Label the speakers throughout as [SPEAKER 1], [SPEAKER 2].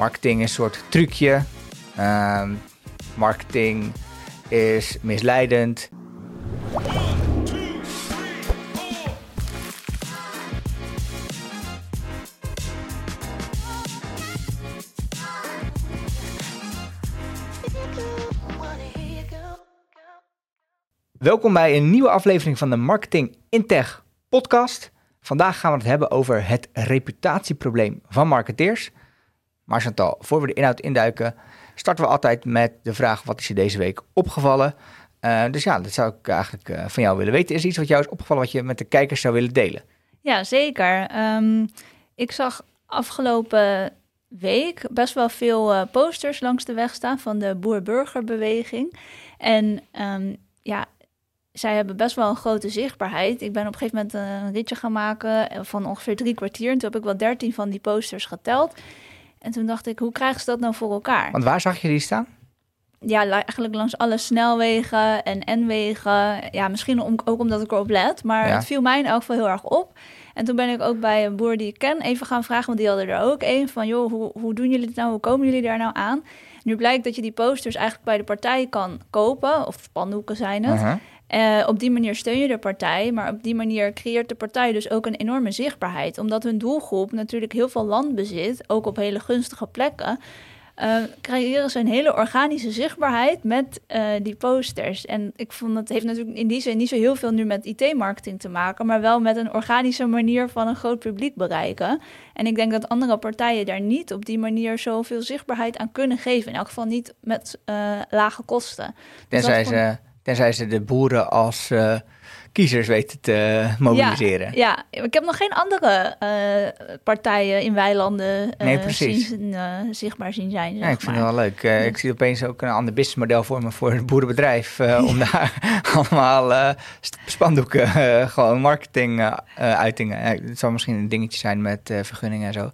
[SPEAKER 1] marketing is een soort trucje. Ehm, marketing is misleidend. Welkom bij een nieuwe aflevering van de Marketing in Tech podcast. Vandaag gaan we het hebben over het reputatieprobleem van marketeers. Maar Chantal, voor we de inhoud induiken, starten we altijd met de vraag: wat is je deze week opgevallen? Uh, dus ja, dat zou ik eigenlijk uh, van jou willen weten. Is er iets wat jou is opgevallen wat je met de kijkers zou willen delen?
[SPEAKER 2] Ja, zeker. Um, ik zag afgelopen week best wel veel uh, posters langs de weg staan van de boer-burgerbeweging. En um, ja, zij hebben best wel een grote zichtbaarheid. Ik ben op een gegeven moment een ritje gaan maken van ongeveer drie kwartier. En toen heb ik wel dertien van die posters geteld. En toen dacht ik, hoe krijgen ze dat nou voor elkaar?
[SPEAKER 1] Want waar zag je die staan?
[SPEAKER 2] Ja, eigenlijk langs alle snelwegen en N-wegen. Ja, misschien om, ook omdat ik erop let. Maar het viel mij in elk geval heel erg op. En toen ben ik ook bij een boer die ik ken even gaan vragen, want die hadden er ook een van, joh, hoe, hoe doen jullie het nou? Hoe komen jullie daar nou aan? Nu blijkt dat je die posters eigenlijk bij de partij kan kopen, of spandoeken zijn het. Uh uh, op die manier steun je de partij, maar op die manier creëert de partij dus ook een enorme zichtbaarheid. Omdat hun doelgroep natuurlijk heel veel land bezit, ook op hele gunstige plekken. Uh, creëren ze een hele organische zichtbaarheid met uh, die posters. En ik vond het heeft natuurlijk in die zin niet zo heel veel nu met IT-marketing te maken, maar wel met een organische manier van een groot publiek bereiken. En ik denk dat andere partijen daar niet op die manier zoveel zichtbaarheid aan kunnen geven. In elk geval niet met uh, lage kosten.
[SPEAKER 1] Tenzij dus ze Tenzij ze de boeren als uh, kiezers weten te mobiliseren.
[SPEAKER 2] Ja, ja, ik heb nog geen andere uh, partijen in weilanden uh, nee, precies. Zien, zichtbaar zien zijn.
[SPEAKER 1] Ja, ik vind het wel leuk. Dus. Ik zie opeens ook een ander businessmodel voor me voor het boerenbedrijf. om daar allemaal spandoeken, gewoon marketing-uitingen. het zou misschien een dingetje zijn met vergunningen en zo.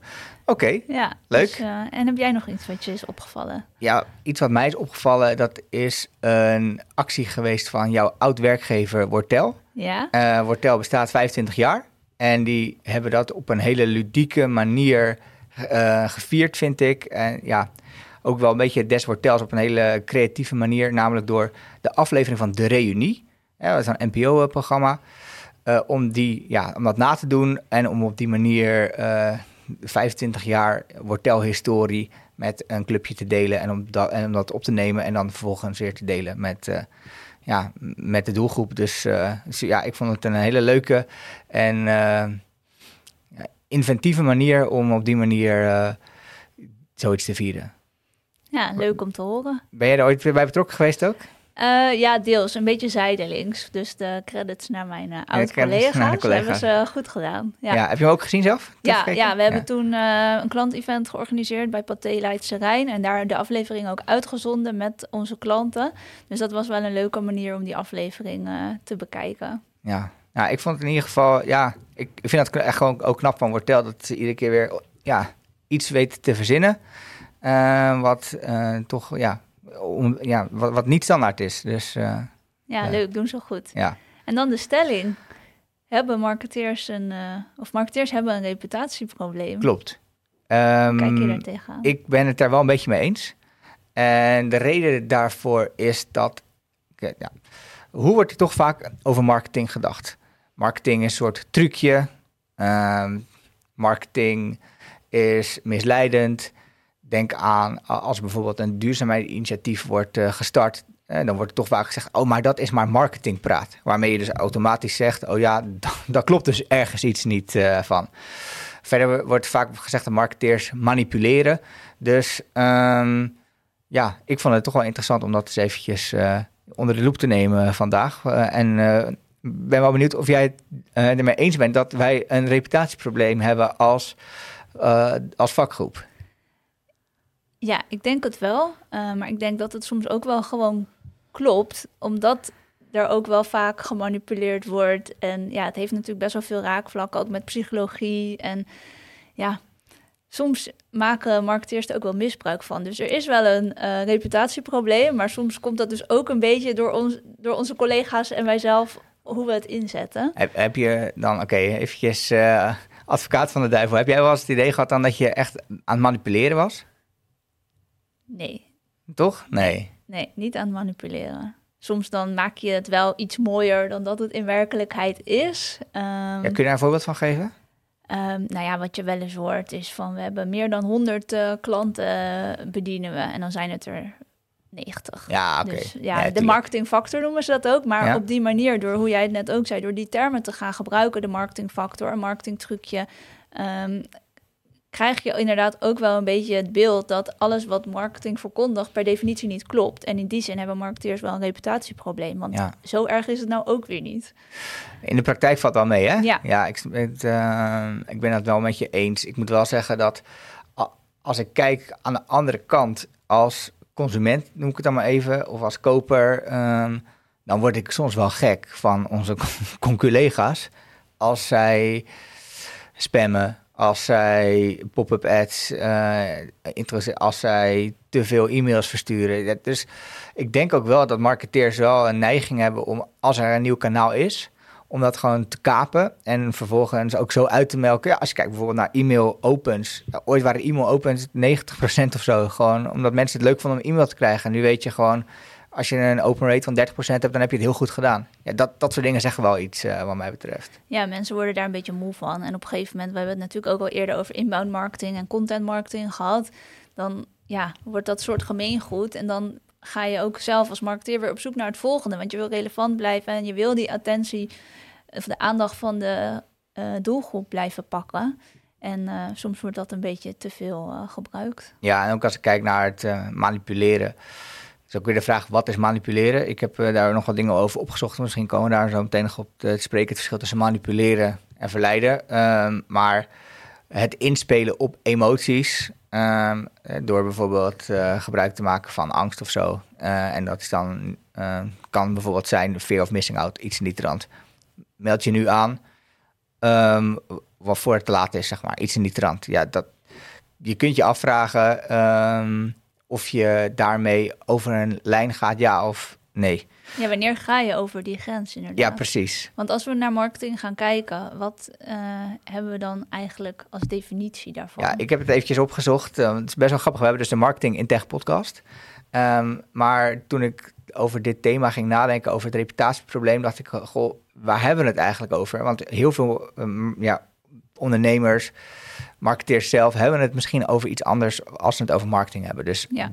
[SPEAKER 1] Oké, ja, leuk. Dus,
[SPEAKER 2] uh, en heb jij nog iets wat je is opgevallen?
[SPEAKER 1] Ja, iets wat mij is opgevallen, dat is een actie geweest van jouw oud-werkgever Wortel. Ja. Uh, Wortel bestaat 25 jaar en die hebben dat op een hele ludieke manier uh, gevierd, vind ik. En ja, ook wel een beetje des Wortels op een hele creatieve manier, namelijk door de aflevering van De Reunie. Ja, dat is een NPO-programma. om, die, ja, om dat na te doen en om op die manier 25 jaar wortelhistorie met een clubje te delen en om, dat, en om dat op te nemen en dan vervolgens weer te delen met, uh, ja, met de doelgroep. Dus, uh, dus, ja, ik vond het een hele leuke en uh, inventieve manier om op die manier zoiets te vieren.
[SPEAKER 2] Ja, leuk om te horen.
[SPEAKER 1] Ben jij er ooit bij betrokken geweest ook?
[SPEAKER 2] Uh, ja, deels. Een beetje zijdelings. Dus de credits naar mijn uh, oud-collega's collega. hebben ze goed gedaan.
[SPEAKER 1] Ja. ja. heb je hem ook gezien zelf?
[SPEAKER 2] Ja, ja, we hebben toen een klantevent georganiseerd bij Pathé Leidse Rijn. En daar de aflevering ook uitgezonden met onze klanten. Dus dat was wel een leuke manier om die aflevering te bekijken.
[SPEAKER 1] Ja. ja, ik vond het in ieder geval... Ja, ik vind het echt gewoon ook knap van Wortel... dat ze iedere keer weer ja, iets weten te verzinnen... wat toch ja, om, ja, wat, wat niet standaard is. Dus, uh,
[SPEAKER 2] ja, leuk, doen ze goed. Ja. En dan de stelling. Hebben marketeers een, uh, of marketeers hebben een reputatieprobleem?
[SPEAKER 1] Klopt.
[SPEAKER 2] Um, Kijk je ehm, daar tegenaan?
[SPEAKER 1] Ik ben het daar wel een beetje mee eens. En de reden daarvoor is dat. Ja, hoe wordt er toch vaak over marketing gedacht? Marketing is een soort trucje. Um, marketing is misleidend. Denk aan als bijvoorbeeld een duurzaamheidsinitiatief wordt uh, gestart. Eh, dan wordt toch vaak gezegd, oh, maar dat is maar marketingpraat. Waarmee je dus automatisch zegt, oh ja, daar klopt dus ergens iets niet uh, van. Verder wordt vaak gezegd dat marketeers manipuleren. Dus um, ja, ik vond het toch wel interessant om dat eens eventjes onder de loep te nemen vandaag. en ben wel benieuwd of jij het ermee eens bent dat wij een reputatieprobleem hebben als, als vakgroep.
[SPEAKER 2] Ja, ik denk het wel. Uh, maar ik denk dat het soms ook wel gewoon klopt, omdat er ook wel vaak gemanipuleerd wordt. En ja, het heeft natuurlijk best wel veel raakvlakken, ook met psychologie. En ja, soms maken marketeers er ook wel misbruik van. Dus er is wel een uh, reputatieprobleem, maar soms komt dat dus ook een beetje door, ons, door onze collega's en wij zelf hoe we het inzetten.
[SPEAKER 1] Heb, je dan, oké, eventjes uh, advocaat van de duivel. Heb jij wel eens het idee gehad dan dat je echt aan het manipuleren was?
[SPEAKER 2] Nee.
[SPEAKER 1] Toch? Nee.
[SPEAKER 2] Nee, niet aan het manipuleren. Soms dan maak je het wel iets mooier dan dat het in werkelijkheid is.
[SPEAKER 1] Um, ja, kun je daar een voorbeeld van geven?
[SPEAKER 2] Um, nou ja, wat je wel eens hoort is van we hebben meer dan 100 uh, eh, klanten bedienen we en dan zijn het er 90.
[SPEAKER 1] Ja, oké.
[SPEAKER 2] Dus, ja, de marketingfactor noemen ze dat ook. Maar op die manier, door hoe jij het net ook zei, door die termen te gaan gebruiken, de marketingfactor, een marketingtrucje, um, krijg je inderdaad ook wel een beetje het beeld dat alles wat marketing verkondigt per definitie niet klopt. En in die zin hebben marketeers wel een reputatieprobleem. Want ja. zo erg is het nou ook weer niet.
[SPEAKER 1] In de praktijk valt wel mee, hè? Ja. Ja, ik, het, uh, ik ben het wel met je eens. Ik moet wel zeggen dat als ik kijk aan de andere kant als consument, noem ik het dan maar even, of als koper, um, dan word ik soms wel gek van onze conculega's als zij spammen, als zij pop-up ads, uh, als zij te veel e-mails versturen. Dus ik denk ook wel dat marketeers wel een neiging hebben om, als er een nieuw kanaal is, om dat gewoon te kapen en vervolgens ook zo uit te melken. Ja, als je kijkt bijvoorbeeld naar e-mail opens. ooit waren e-mail opens 90% of zo. Gewoon omdat mensen het leuk vonden om e-mail te krijgen. En nu weet je gewoon, als je een open rate van 30% hebt, dan heb je het heel goed gedaan. Ja, dat, dat soort dingen zeggen wel iets uh, wat mij betreft.
[SPEAKER 2] Ja, mensen worden daar een beetje moe van. En op een gegeven moment, we hebben het natuurlijk ook al eerder over inbound marketing en content marketing gehad. Dan ja, wordt dat soort gemeengoed. En dan ga je ook zelf als marketeer weer op zoek naar het volgende. Want je wil relevant blijven en je wil die attentie of de aandacht van de uh, doelgroep blijven pakken. En uh, soms wordt dat een beetje te veel gebruikt.
[SPEAKER 1] Ja, en ook als ik kijk naar het manipuleren. Is ook weer de vraag, wat is manipuleren? Ik heb daar nog wat dingen over opgezocht. Misschien komen we daar zo meteen nog op te spreken. Het verschil tussen manipuleren en verleiden. Um, maar het inspelen op emoties... Um, door bijvoorbeeld gebruik te maken van angst of zo. en dat is dan, kan bijvoorbeeld zijn fear of missing out, iets in die trant meld je nu aan. Um, wat voor het te laat is, zeg maar. Iets in die trant. Ja, dat, je kunt je afvragen of je daarmee over een lijn gaat, ja of nee.
[SPEAKER 2] Ja, wanneer ga je over die grens inderdaad?
[SPEAKER 1] Ja, precies.
[SPEAKER 2] Want als we naar marketing gaan kijken, wat uh, hebben we dan eigenlijk als definitie daarvan?
[SPEAKER 1] Ja, ik heb het eventjes opgezocht. Uh, het is best wel grappig. We hebben dus de Marketing in Tech podcast. Um, maar toen ik over dit thema ging nadenken, over het reputatieprobleem, dacht ik, goh, waar hebben we het eigenlijk over? Want heel veel um, ja, ondernemers, marketeers zelf, hebben het misschien over iets anders als ze het over marketing hebben. Dus ja.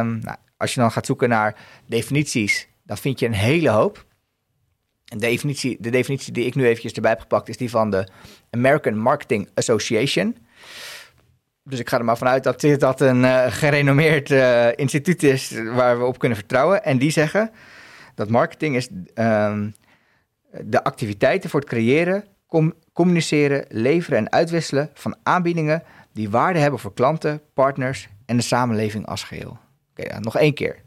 [SPEAKER 1] um, nou, als je dan gaat zoeken naar definities, dan vind je een hele hoop. De definitie, de definitie die ik nu eventjes erbij heb gepakt is die van de American Marketing Association. Dus ik ga er maar vanuit dat dit dat een uh, gerenommeerd uh, instituut is waar we op kunnen vertrouwen. En die zeggen dat marketing is um, de activiteiten voor het creëren, communiceren, leveren en uitwisselen van aanbiedingen die waarde hebben voor klanten, partners en de samenleving als geheel. Oké, nog één keer.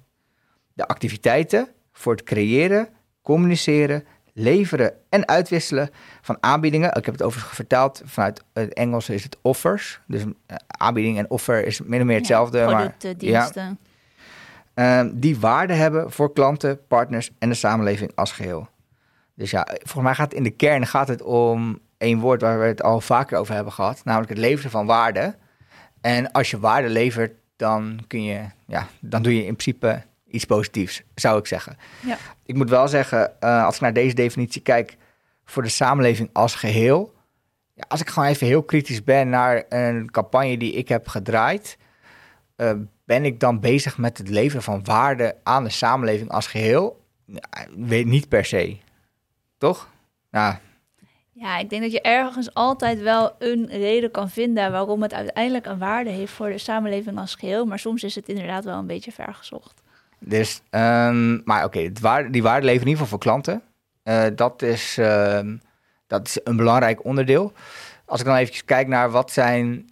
[SPEAKER 1] De activiteiten voor het creëren, communiceren, leveren en uitwisselen van aanbiedingen. Ik heb het overigens vertaald vanuit het Engels is het offers. Dus uh, aanbieding en offer is min of meer hetzelfde.
[SPEAKER 2] Ja, producten, maar, diensten.
[SPEAKER 1] Ja, die waarde hebben voor klanten, partners en de samenleving als geheel. Dus ja, volgens mij gaat het in de kern gaat het om één woord waar we het al vaker over hebben gehad, namelijk het leveren van waarde. En als je waarde levert, dan kun je, ja, dan doe je in principe iets positiefs, zou ik zeggen. Ja. Ik moet wel zeggen, uh, als ik naar deze definitie kijk, voor de samenleving als geheel, ja, als ik gewoon even heel kritisch ben naar een campagne die ik heb gedraaid, uh, ben ik dan bezig met het leveren van waarde aan de samenleving als geheel? weet niet per se. Toch? Ja.
[SPEAKER 2] Ja, ik denk dat je ergens altijd wel een reden kan vinden waarom het uiteindelijk een waarde heeft voor de samenleving als geheel. Maar soms is het inderdaad wel een beetje vergezocht.
[SPEAKER 1] Dus, um, maar oké, die waarde levert in ieder geval voor klanten. Uh, dat, is, uh, dat is een belangrijk onderdeel. Als ik dan even kijk naar wat zijn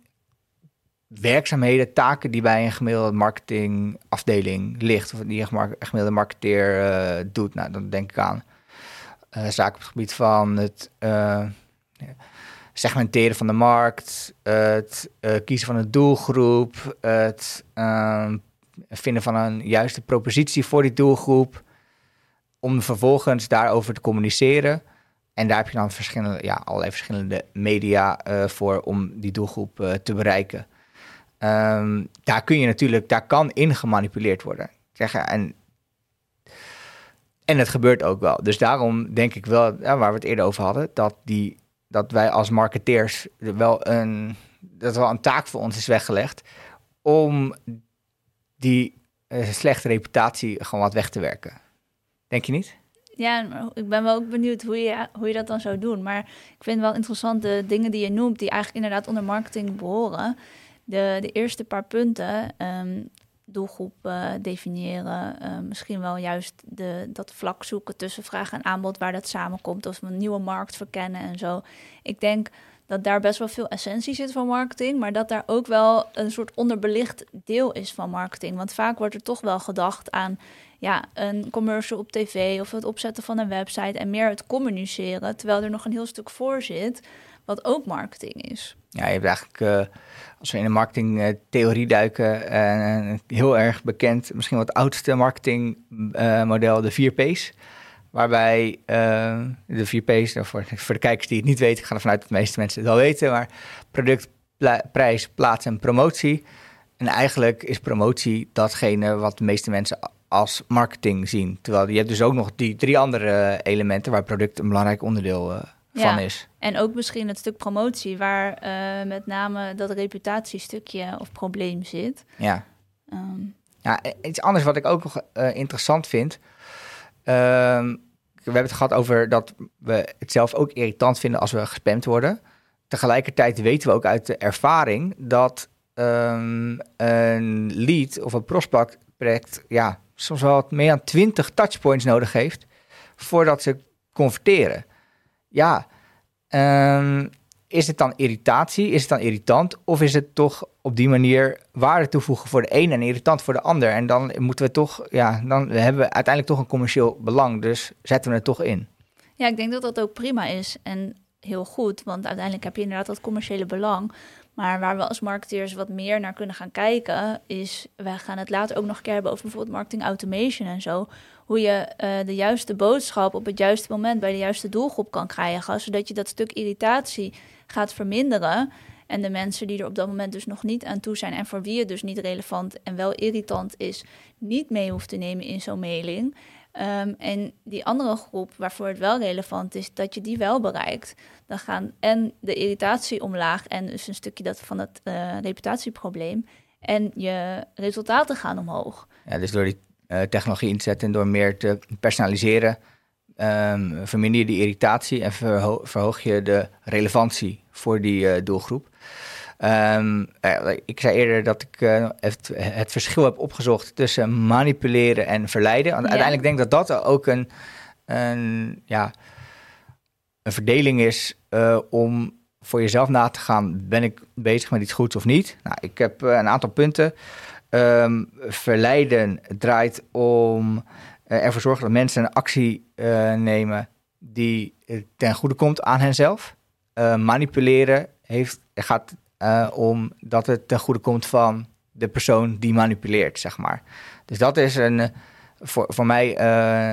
[SPEAKER 1] werkzaamheden, taken die bij een gemiddelde marketingafdeling ligt, of die een gemiddelde marketeer uh, doet, nou, dan denk ik aan zaken op het gebied van het uh, segmenteren van de markt, het uh, kiezen van een doelgroep, het ehm, vinden van een juiste propositie voor die doelgroep, om vervolgens daarover te communiceren. En daar heb je dan verschillende, ja, allerlei verschillende media voor om die doelgroep te bereiken. ehm, daar kun je natuurlijk, daar kan in gemanipuleerd worden. Zeggen, en, en het gebeurt ook wel. Dus daarom denk ik wel, ja, waar we het eerder over hadden, dat, die, dat wij als marketeers wel een, dat wel een taak voor ons is weggelegd om die uh, slechte reputatie gewoon wat weg te werken. Denk je niet?
[SPEAKER 2] Ja, ik ben wel ook benieuwd hoe je, hoe je dat dan zou doen. Maar ik vind wel interessant de dingen die je noemt, die eigenlijk inderdaad onder marketing behoren. De, de eerste paar punten, um, doelgroep definiëren, uh, misschien wel juist de, dat vlak zoeken tussen vraag en aanbod, waar dat samenkomt, of een nieuwe markt verkennen en zo. Ik denk dat daar best wel veel essentie zit van marketing, maar dat daar ook wel een soort onderbelicht deel is van marketing. Want vaak wordt er toch wel gedacht aan ja, een commercial op tv of het opzetten van een website en meer het communiceren, terwijl er nog een heel stuk voor zit, wat ook marketing is.
[SPEAKER 1] Ja, je hebt eigenlijk, uh, als we in de marketingtheorie duiken, uh, heel erg bekend, misschien wat oudste marketingmodel, de 4 P's. Waarbij de 4 P's, nou, voor, voor de kijkers die het niet weten, ik ga ervan uit dat de meeste mensen het wel weten, maar product, prijs, plaats en promotie. En eigenlijk is promotie datgene wat de meeste mensen als marketing zien. Terwijl je hebt dus ook nog die drie andere elementen waar product een belangrijk onderdeel van is.
[SPEAKER 2] En ook misschien het stuk promotie, waar uh, met name dat reputatiestukje of probleem zit.
[SPEAKER 1] Ja. Um. ja, iets anders wat ik ook nog uh, interessant vind. Um, we hebben het gehad over dat we het zelf ook irritant vinden als we gespamd worden. Tegelijkertijd weten we ook uit de ervaring dat um, een lead of een prospect ja, soms wel meer dan 20 touchpoints nodig heeft voordat ze converteren. Ja, um, is het dan irritatie? Is het dan irritant? Of is het toch op die manier waarde toevoegen voor de een en irritant voor de ander? En dan moeten we toch, ja, dan hebben we uiteindelijk toch een commercieel belang. Dus zetten we het toch in.
[SPEAKER 2] Ja, ik denk dat dat ook prima is en heel goed. Want uiteindelijk heb je inderdaad dat commerciële belang. Maar waar we als marketeers wat meer naar kunnen gaan kijken, is, we gaan het later ook nog een keer hebben over bijvoorbeeld marketing automation en zo. Hoe je uh, de juiste boodschap op het juiste moment bij de juiste doelgroep kan krijgen, zodat je dat stuk irritatie gaat verminderen. En de mensen die er op dat moment dus nog niet aan toe zijn en voor wie het dus niet relevant en wel irritant is, niet mee hoeft te nemen in zo'n mailing. Um, en die andere groep waarvoor het wel relevant is, dat je die wel bereikt. Dan gaan en de irritatie omlaag en dus een stukje dat van het uh, reputatieprobleem. En je resultaten gaan omhoog.
[SPEAKER 1] Ja, dus door die uh, technologie in te zetten en door meer te personaliseren, um, verminder je die irritatie en verho verhoog je de relevantie voor die uh, doelgroep. Um, ik zei eerder dat ik uh, het, het, verschil heb opgezocht tussen manipuleren en verleiden. Want ja. uiteindelijk denk ik dat dat ook een, een, ja, een verdeling is uh, om voor jezelf na te gaan: ben ik bezig met iets goeds of niet? Nou, ik heb een aantal punten. Um, verleiden draait om ervoor zorgen dat mensen een actie nemen die ten goede komt aan henzelf. Manipuleren heeft, gaat om dat het ten goede komt van de persoon die manipuleert, zeg maar. Dus dat is een, voor, voor mij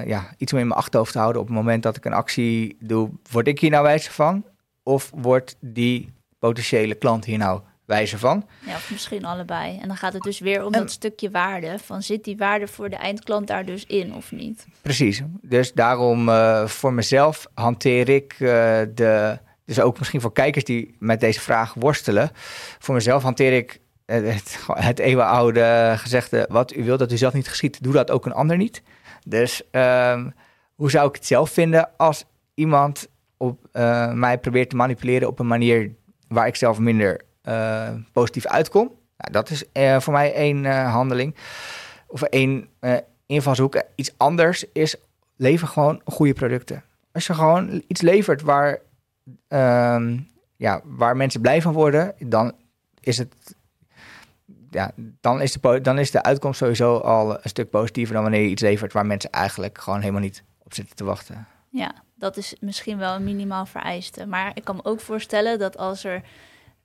[SPEAKER 1] ja, iets om in mijn achterhoofd te houden op het moment dat ik een actie doe. Word ik hier nou wijzer van? Of wordt die potentiële klant hier nou wijze van.
[SPEAKER 2] Ja, of misschien allebei. En dan gaat het dus weer om dat stukje waarde. Van zit die waarde voor de eindklant daar dus in of niet?
[SPEAKER 1] Precies. Dus daarom uh, voor mezelf hanteer ik uh, de... Dus ook misschien voor kijkers die met deze vraag worstelen. Voor mezelf hanteer ik het, het eeuwenoude gezegde... wat u wilt dat u zelf niet geschiet, doe dat ook een ander niet. Dus uh, hoe zou ik het zelf vinden als iemand op, uh, mij probeert te manipuleren... op een manier waar ik zelf minder uh, positief uitkom. Nou, dat is uh, voor mij één handeling. Of één invalshoek. Iets anders is lever gewoon goede producten. Als je gewoon iets levert waar, ehm, ja, waar mensen blij van worden, dan is het. Ja, dan is, de, dan is de uitkomst sowieso al een stuk positiever dan wanneer je iets levert waar mensen eigenlijk gewoon helemaal niet op zitten te wachten.
[SPEAKER 2] Ja, dat is misschien wel een minimaal vereiste. Maar ik kan me ook voorstellen dat als er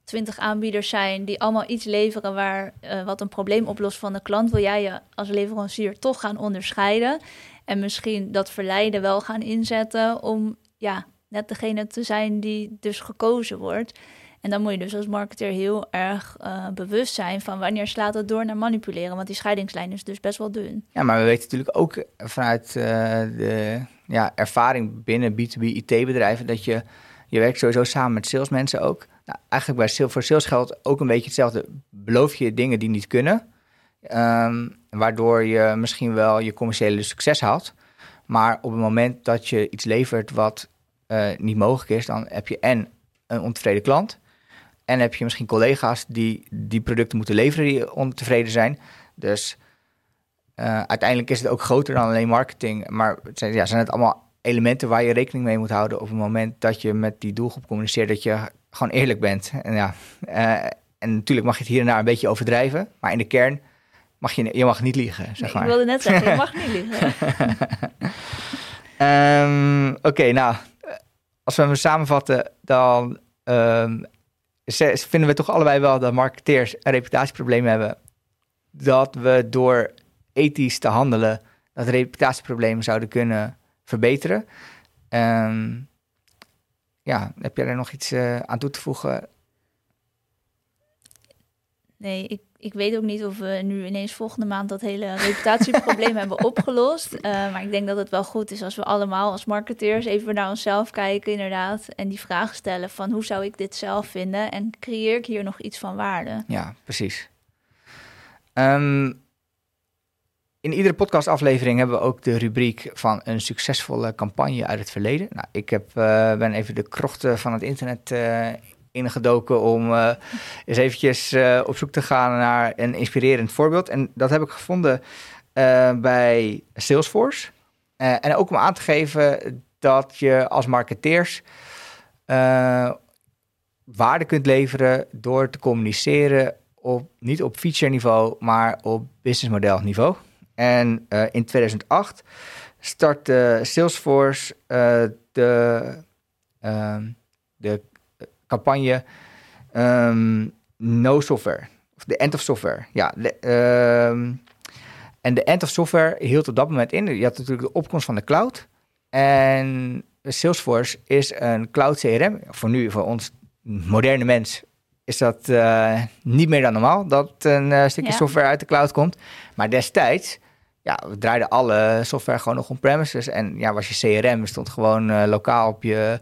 [SPEAKER 2] twintig aanbieders zijn die allemaal iets leveren waar uh, wat een probleem oplost van de klant, wil jij je als leverancier toch gaan onderscheiden en misschien dat verleiden wel gaan inzetten om ja, net degene te zijn die dus gekozen wordt. En dan moet je dus als marketeer heel erg uh, bewust zijn van wanneer slaat het door naar manipuleren. Want die scheidingslijn is dus best wel dun.
[SPEAKER 1] Ja, maar we weten natuurlijk ook vanuit uh, de ja, ervaring binnen B2B IT-bedrijven dat je, je werkt sowieso samen met salesmensen ook. Nou, eigenlijk bij voor sales geldt ook een beetje hetzelfde. Beloof je dingen die niet kunnen, um, waardoor je misschien wel je commerciële succes haalt. Maar op het moment dat je iets levert wat uh, niet mogelijk is, dan heb je en een ontevreden klant. En heb je misschien collega's die die producten moeten leveren die ontevreden zijn. Dus uh, uiteindelijk is het ook groter dan alleen marketing. Maar zijn, ja, zijn het allemaal elementen waar je rekening mee moet houden op het moment dat je met die doelgroep communiceert, dat je gewoon eerlijk bent. En, ja, uh, en natuurlijk mag je het hier en daar een beetje overdrijven, maar in de kern mag je, je mag niet liegen. Zeg maar.
[SPEAKER 2] Ik wilde net zeggen, je mag niet liegen.
[SPEAKER 1] um, Oké, nou, als we hem samenvatten, dan um, vinden we toch allebei wel dat marketeers een reputatieprobleem hebben. Dat we door ethisch te handelen, dat reputatieproblemen zouden kunnen verbeteren. Um, ja, heb jij er nog iets uh, aan toe te voegen?
[SPEAKER 2] Nee, ik, ik weet ook niet of we nu ineens volgende maand dat hele reputatieprobleem hebben opgelost. Uh, maar ik denk dat het wel goed is als we allemaal als marketeers even naar onszelf kijken, inderdaad. En die vraag stellen van hoe zou ik dit zelf vinden en creëer ik hier nog iets van waarde?
[SPEAKER 1] Ja, precies. Um, in iedere podcastaflevering hebben we ook de rubriek van een succesvolle campagne uit het verleden. Nou, ik heb, uh, ben even de krochten van het internet uh, ingedoken om uh, eens eventjes op zoek te gaan naar een inspirerend voorbeeld. En dat heb ik gevonden bij Salesforce. en ook om aan te geven dat je als marketeers waarde kunt leveren door te communiceren op, niet op feature niveau, maar op businessmodel niveau. En in 2008 startte Salesforce de, de campagne um, No Software. Of de End of Software. Ja, de, ehm, en de End of Software hield op dat moment in. Je had natuurlijk de opkomst van de cloud. En Salesforce is een cloud CRM. Voor nu, voor ons moderne mens, is dat uh, niet meer dan normaal dat een uh, stukje ja. software uit de cloud komt. Maar destijds ja, we draaiden alle software gewoon nog on-premises. En ja, was je CRM, stond gewoon uh, lokaal op je,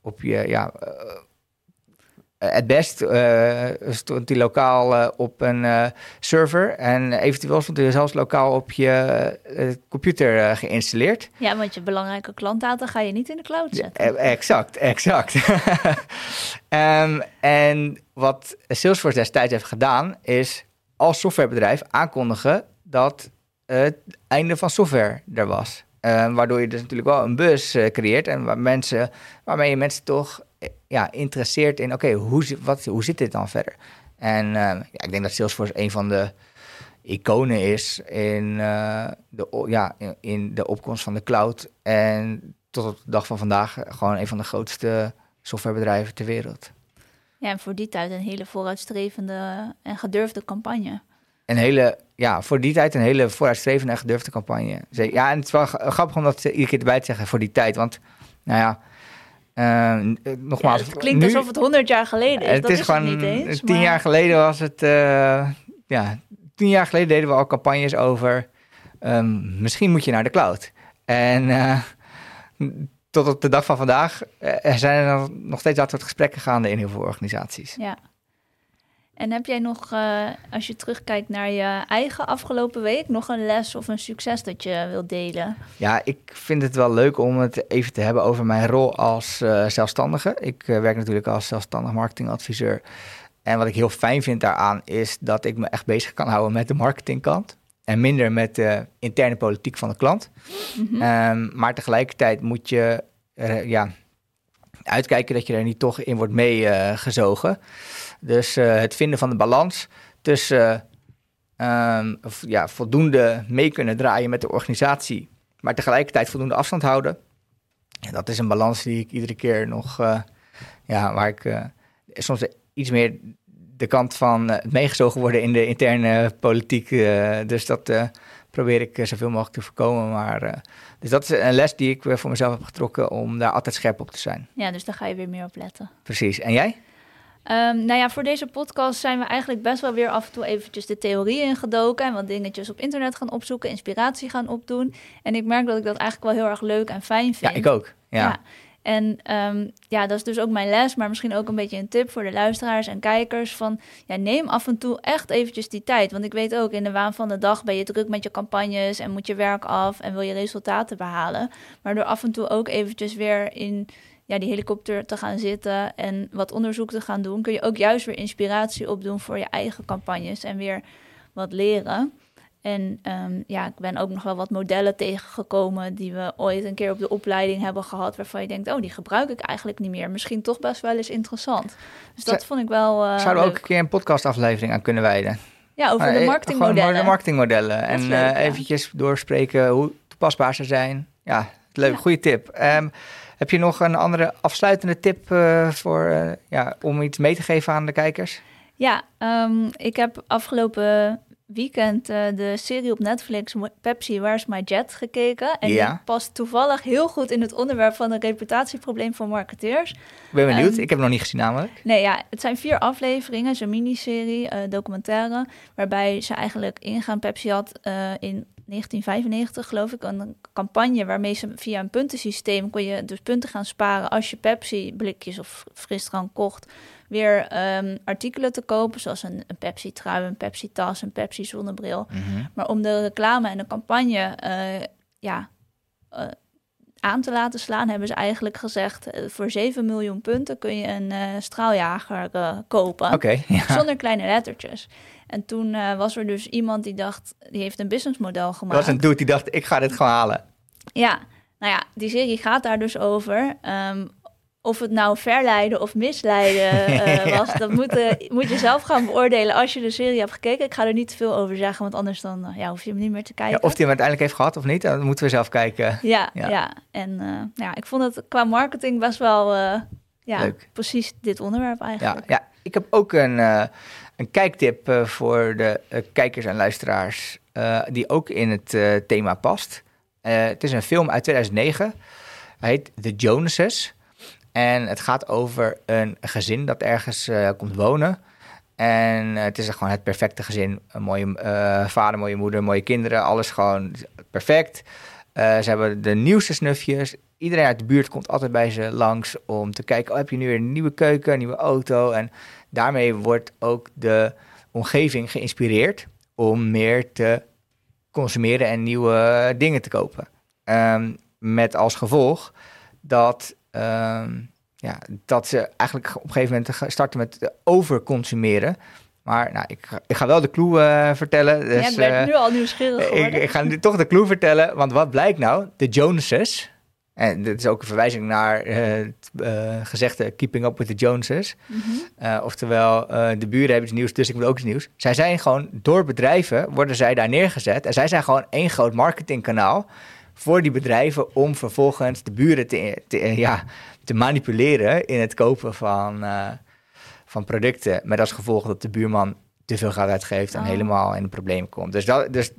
[SPEAKER 1] op je ja, het best uh, stond die lokaal op een server. En eventueel stond hij zelfs lokaal op je computer geïnstalleerd.
[SPEAKER 2] Ja, want je belangrijke klantdata ga je niet in de cloud zetten.
[SPEAKER 1] Ja, exact, exact. um, en wat Salesforce destijds heeft gedaan, is als softwarebedrijf aankondigen dat het einde van software er was. Uh, waardoor je dus natuurlijk wel een bus creëert en waar mensen, waarmee je mensen toch eh, ja, interesseert in, oké, okay, hoe, wat, hoe zit dit dan verder? En uh, ja, ik denk dat Salesforce een van de iconen is in, de, ja, in, in, de opkomst van de cloud. En tot op de dag van vandaag gewoon een van de grootste softwarebedrijven ter wereld.
[SPEAKER 2] Ja, en voor die tijd een hele vooruitstrevende en gedurfde campagne
[SPEAKER 1] een hele, ja, voor die tijd een hele vooruitstrevende en gedurfde campagne. Ja, en het is wel grappig om dat iedere keer erbij te zeggen voor die tijd. Want, nou ja, uh, nogmaals.
[SPEAKER 2] het klinkt nu, alsof het honderd jaar geleden is. Het dat is, is gewoon het niet eens.
[SPEAKER 1] Tien jaar geleden was het, uh, ja, tien jaar geleden deden we al campagnes over. Um, misschien moet je naar de cloud. En uh, tot op de dag van vandaag zijn er nog steeds dat soort gesprekken gaande in heel veel organisaties.
[SPEAKER 2] Ja. En heb jij nog, uh, als je terugkijkt naar je eigen afgelopen week, nog een les of een succes dat je wilt delen?
[SPEAKER 1] Ja, ik vind het wel leuk om het even te hebben over mijn rol als uh, zelfstandige. Ik uh, werk natuurlijk als zelfstandig marketingadviseur. En wat ik heel fijn vind daaraan is dat ik me echt bezig kan houden met de marketingkant. En minder met de interne politiek van de klant. Mm -hmm. um, maar tegelijkertijd moet je ja, uitkijken dat je er niet toch in wordt meegezogen. Dus uh, het vinden van de balans tussen uh, ja, voldoende mee kunnen draaien met de organisatie, maar tegelijkertijd voldoende afstand houden. Ja, dat is een balans die ik iedere keer nog, uh, ja, waar ik uh, soms iets meer de kant van het meegezogen worden in de interne politiek. dus dat probeer ik zoveel mogelijk te voorkomen. Maar, dus dat is een les die ik voor mezelf heb getrokken om daar altijd scherp op te zijn.
[SPEAKER 2] Ja, dus daar ga je weer meer op letten.
[SPEAKER 1] Precies. En jij?
[SPEAKER 2] Um, nou ja, voor deze podcast zijn we eigenlijk best wel weer af en toe eventjes de theorie ingedoken en wat dingetjes op internet gaan opzoeken, inspiratie gaan opdoen. En ik merk dat ik dat eigenlijk wel heel erg leuk en fijn vind.
[SPEAKER 1] Ja, ik ook. ja.
[SPEAKER 2] En um, ja, dat is dus ook mijn les, maar misschien ook een beetje een tip voor de luisteraars en kijkers van ja, neem af en toe echt eventjes die tijd. Want ik weet ook, in de waan van de dag ben je druk met je campagnes en moet je werk af en wil je resultaten behalen. Maar door af en toe ook eventjes weer in ja, die helikopter te gaan zitten en wat onderzoek te gaan doen, kun je ook juist weer inspiratie opdoen voor je eigen campagnes en weer wat leren. En um, ja, ik ben ook nog wel wat modellen tegengekomen die we ooit een keer op de opleiding hebben gehad, waarvan je denkt, oh, die gebruik ik eigenlijk niet meer. Misschien toch best wel eens interessant. Dus dat vond ik wel. Uh,
[SPEAKER 1] Zouden we ook een keer een podcastaflevering aan kunnen wijden?
[SPEAKER 2] Ja, over de marketingmodellen.
[SPEAKER 1] Gewoon de marketingmodellen. En uh, eventjes doorspreken hoe toepasbaar ze zijn. Ja, leuk, ja. goede tip. Um, heb je nog een andere afsluitende tip uh, voor, uh, ja, om iets mee te geven aan de kijkers?
[SPEAKER 2] Ja, um, ik heb afgelopen weekend uh, de serie op Netflix Pepsi Where's My Jet gekeken. En ja. die past toevallig heel goed in het onderwerp van een reputatieprobleem van marketeers. Ik
[SPEAKER 1] ben benieuwd, um, ik heb hem nog niet gezien namelijk.
[SPEAKER 2] Nee, ja, het zijn vier afleveringen, het een miniserie, uh, documentaire, waarbij ze eigenlijk ingaan. Pepsi had uh, in 1995 geloof ik een campagne waarmee ze via een puntensysteem kon je dus punten gaan sparen als je Pepsi blikjes of frisdrank kocht weer um, artikelen te kopen, zoals een, een Pepsi trui, een Pepsi tas, een Pepsi zonnebril. Mm -hmm. Maar om de reclame en de campagne uh, ja, uh, aan te laten slaan, hebben ze eigenlijk gezegd: uh, voor 7 miljoen punten kun je een straaljager kopen.
[SPEAKER 1] Okay, ja.
[SPEAKER 2] Zonder kleine lettertjes. En toen was er dus iemand die dacht, die heeft een businessmodel gemaakt.
[SPEAKER 1] Er was een dude die dacht, ik ga dit gewoon halen.
[SPEAKER 2] Ja, nou ja, die serie gaat daar dus over. Um, of het nou verleiden of misleiden uh, was, dat moet, uh, moet je zelf gaan beoordelen als je de serie hebt gekeken. Ik ga er niet te veel over zeggen, want anders dan uh, ja, hoef je hem niet meer te kijken.
[SPEAKER 1] Ja, of hij hem uiteindelijk heeft gehad of niet, dan moeten we zelf kijken.
[SPEAKER 2] Ja, ja. ja. en ja, ik vond het qua marketing best wel ja, Leuk. precies dit onderwerp eigenlijk.
[SPEAKER 1] Ja, ja. ik heb ook een, een kijktip voor de kijkers en luisteraars die ook in het thema past. het is een film uit 2009. Hij heet The Jonases. En het gaat over een gezin dat ergens uh, komt wonen. En uh, het is gewoon het perfecte gezin. Een mooie uh, vader, mooie moeder, mooie kinderen. Alles gewoon perfect. ze hebben de nieuwste snufjes. Iedereen uit de buurt komt altijd bij ze langs om te kijken... Oh, heb je nu weer een nieuwe keuken, een nieuwe auto? En daarmee wordt ook de omgeving geïnspireerd... om meer te consumeren en nieuwe dingen te kopen. Um, met als gevolg dat Um, ja, dat ze eigenlijk op een gegeven moment starten met overconsumeren. Maar nou, ik, ga, ik ga wel de clue uh, vertellen. Dus,
[SPEAKER 2] ja, ik ben uh, nu al nieuwsgierig.
[SPEAKER 1] Ik, ik, ga nu toch de clue vertellen, want wat blijkt nou? De Joneses, en dit is ook een verwijzing naar uh, het gezegde Keeping Up with the Joneses. Mm -hmm. oftewel, de buren hebben iets nieuws, dus ik moet ook iets nieuws. Zij zijn gewoon, door bedrijven worden zij daar neergezet. En zij zijn gewoon één groot marketingkanaal voor die bedrijven om vervolgens de buren te, te, ja, te manipuleren in het kopen van, uh, van producten. Met als gevolg dat de buurman te veel geld uitgeeft en oh. helemaal in een probleem komt. Dus, dat, dus,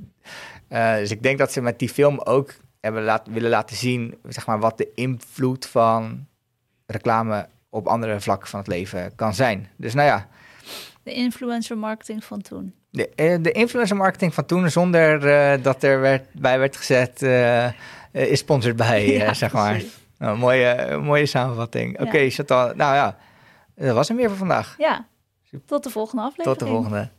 [SPEAKER 1] uh, dus ik denk dat ze met die film ook hebben laat, willen laten zien zeg maar, wat de invloed van reclame op andere vlakken van het leven kan zijn. Dus nou ja.
[SPEAKER 2] De influencer marketing van toen.
[SPEAKER 1] De, eh, de influencer marketing van toen, zonder uh, dat er werd, bij werd gezet, uh, is sponsored bij, ja, zeg maar. Nou, mooie, mooie samenvatting. Oké, okay, Nou ja, dat was hem weer voor vandaag.
[SPEAKER 2] Ja, tot de volgende aflevering.
[SPEAKER 1] Tot de volgende.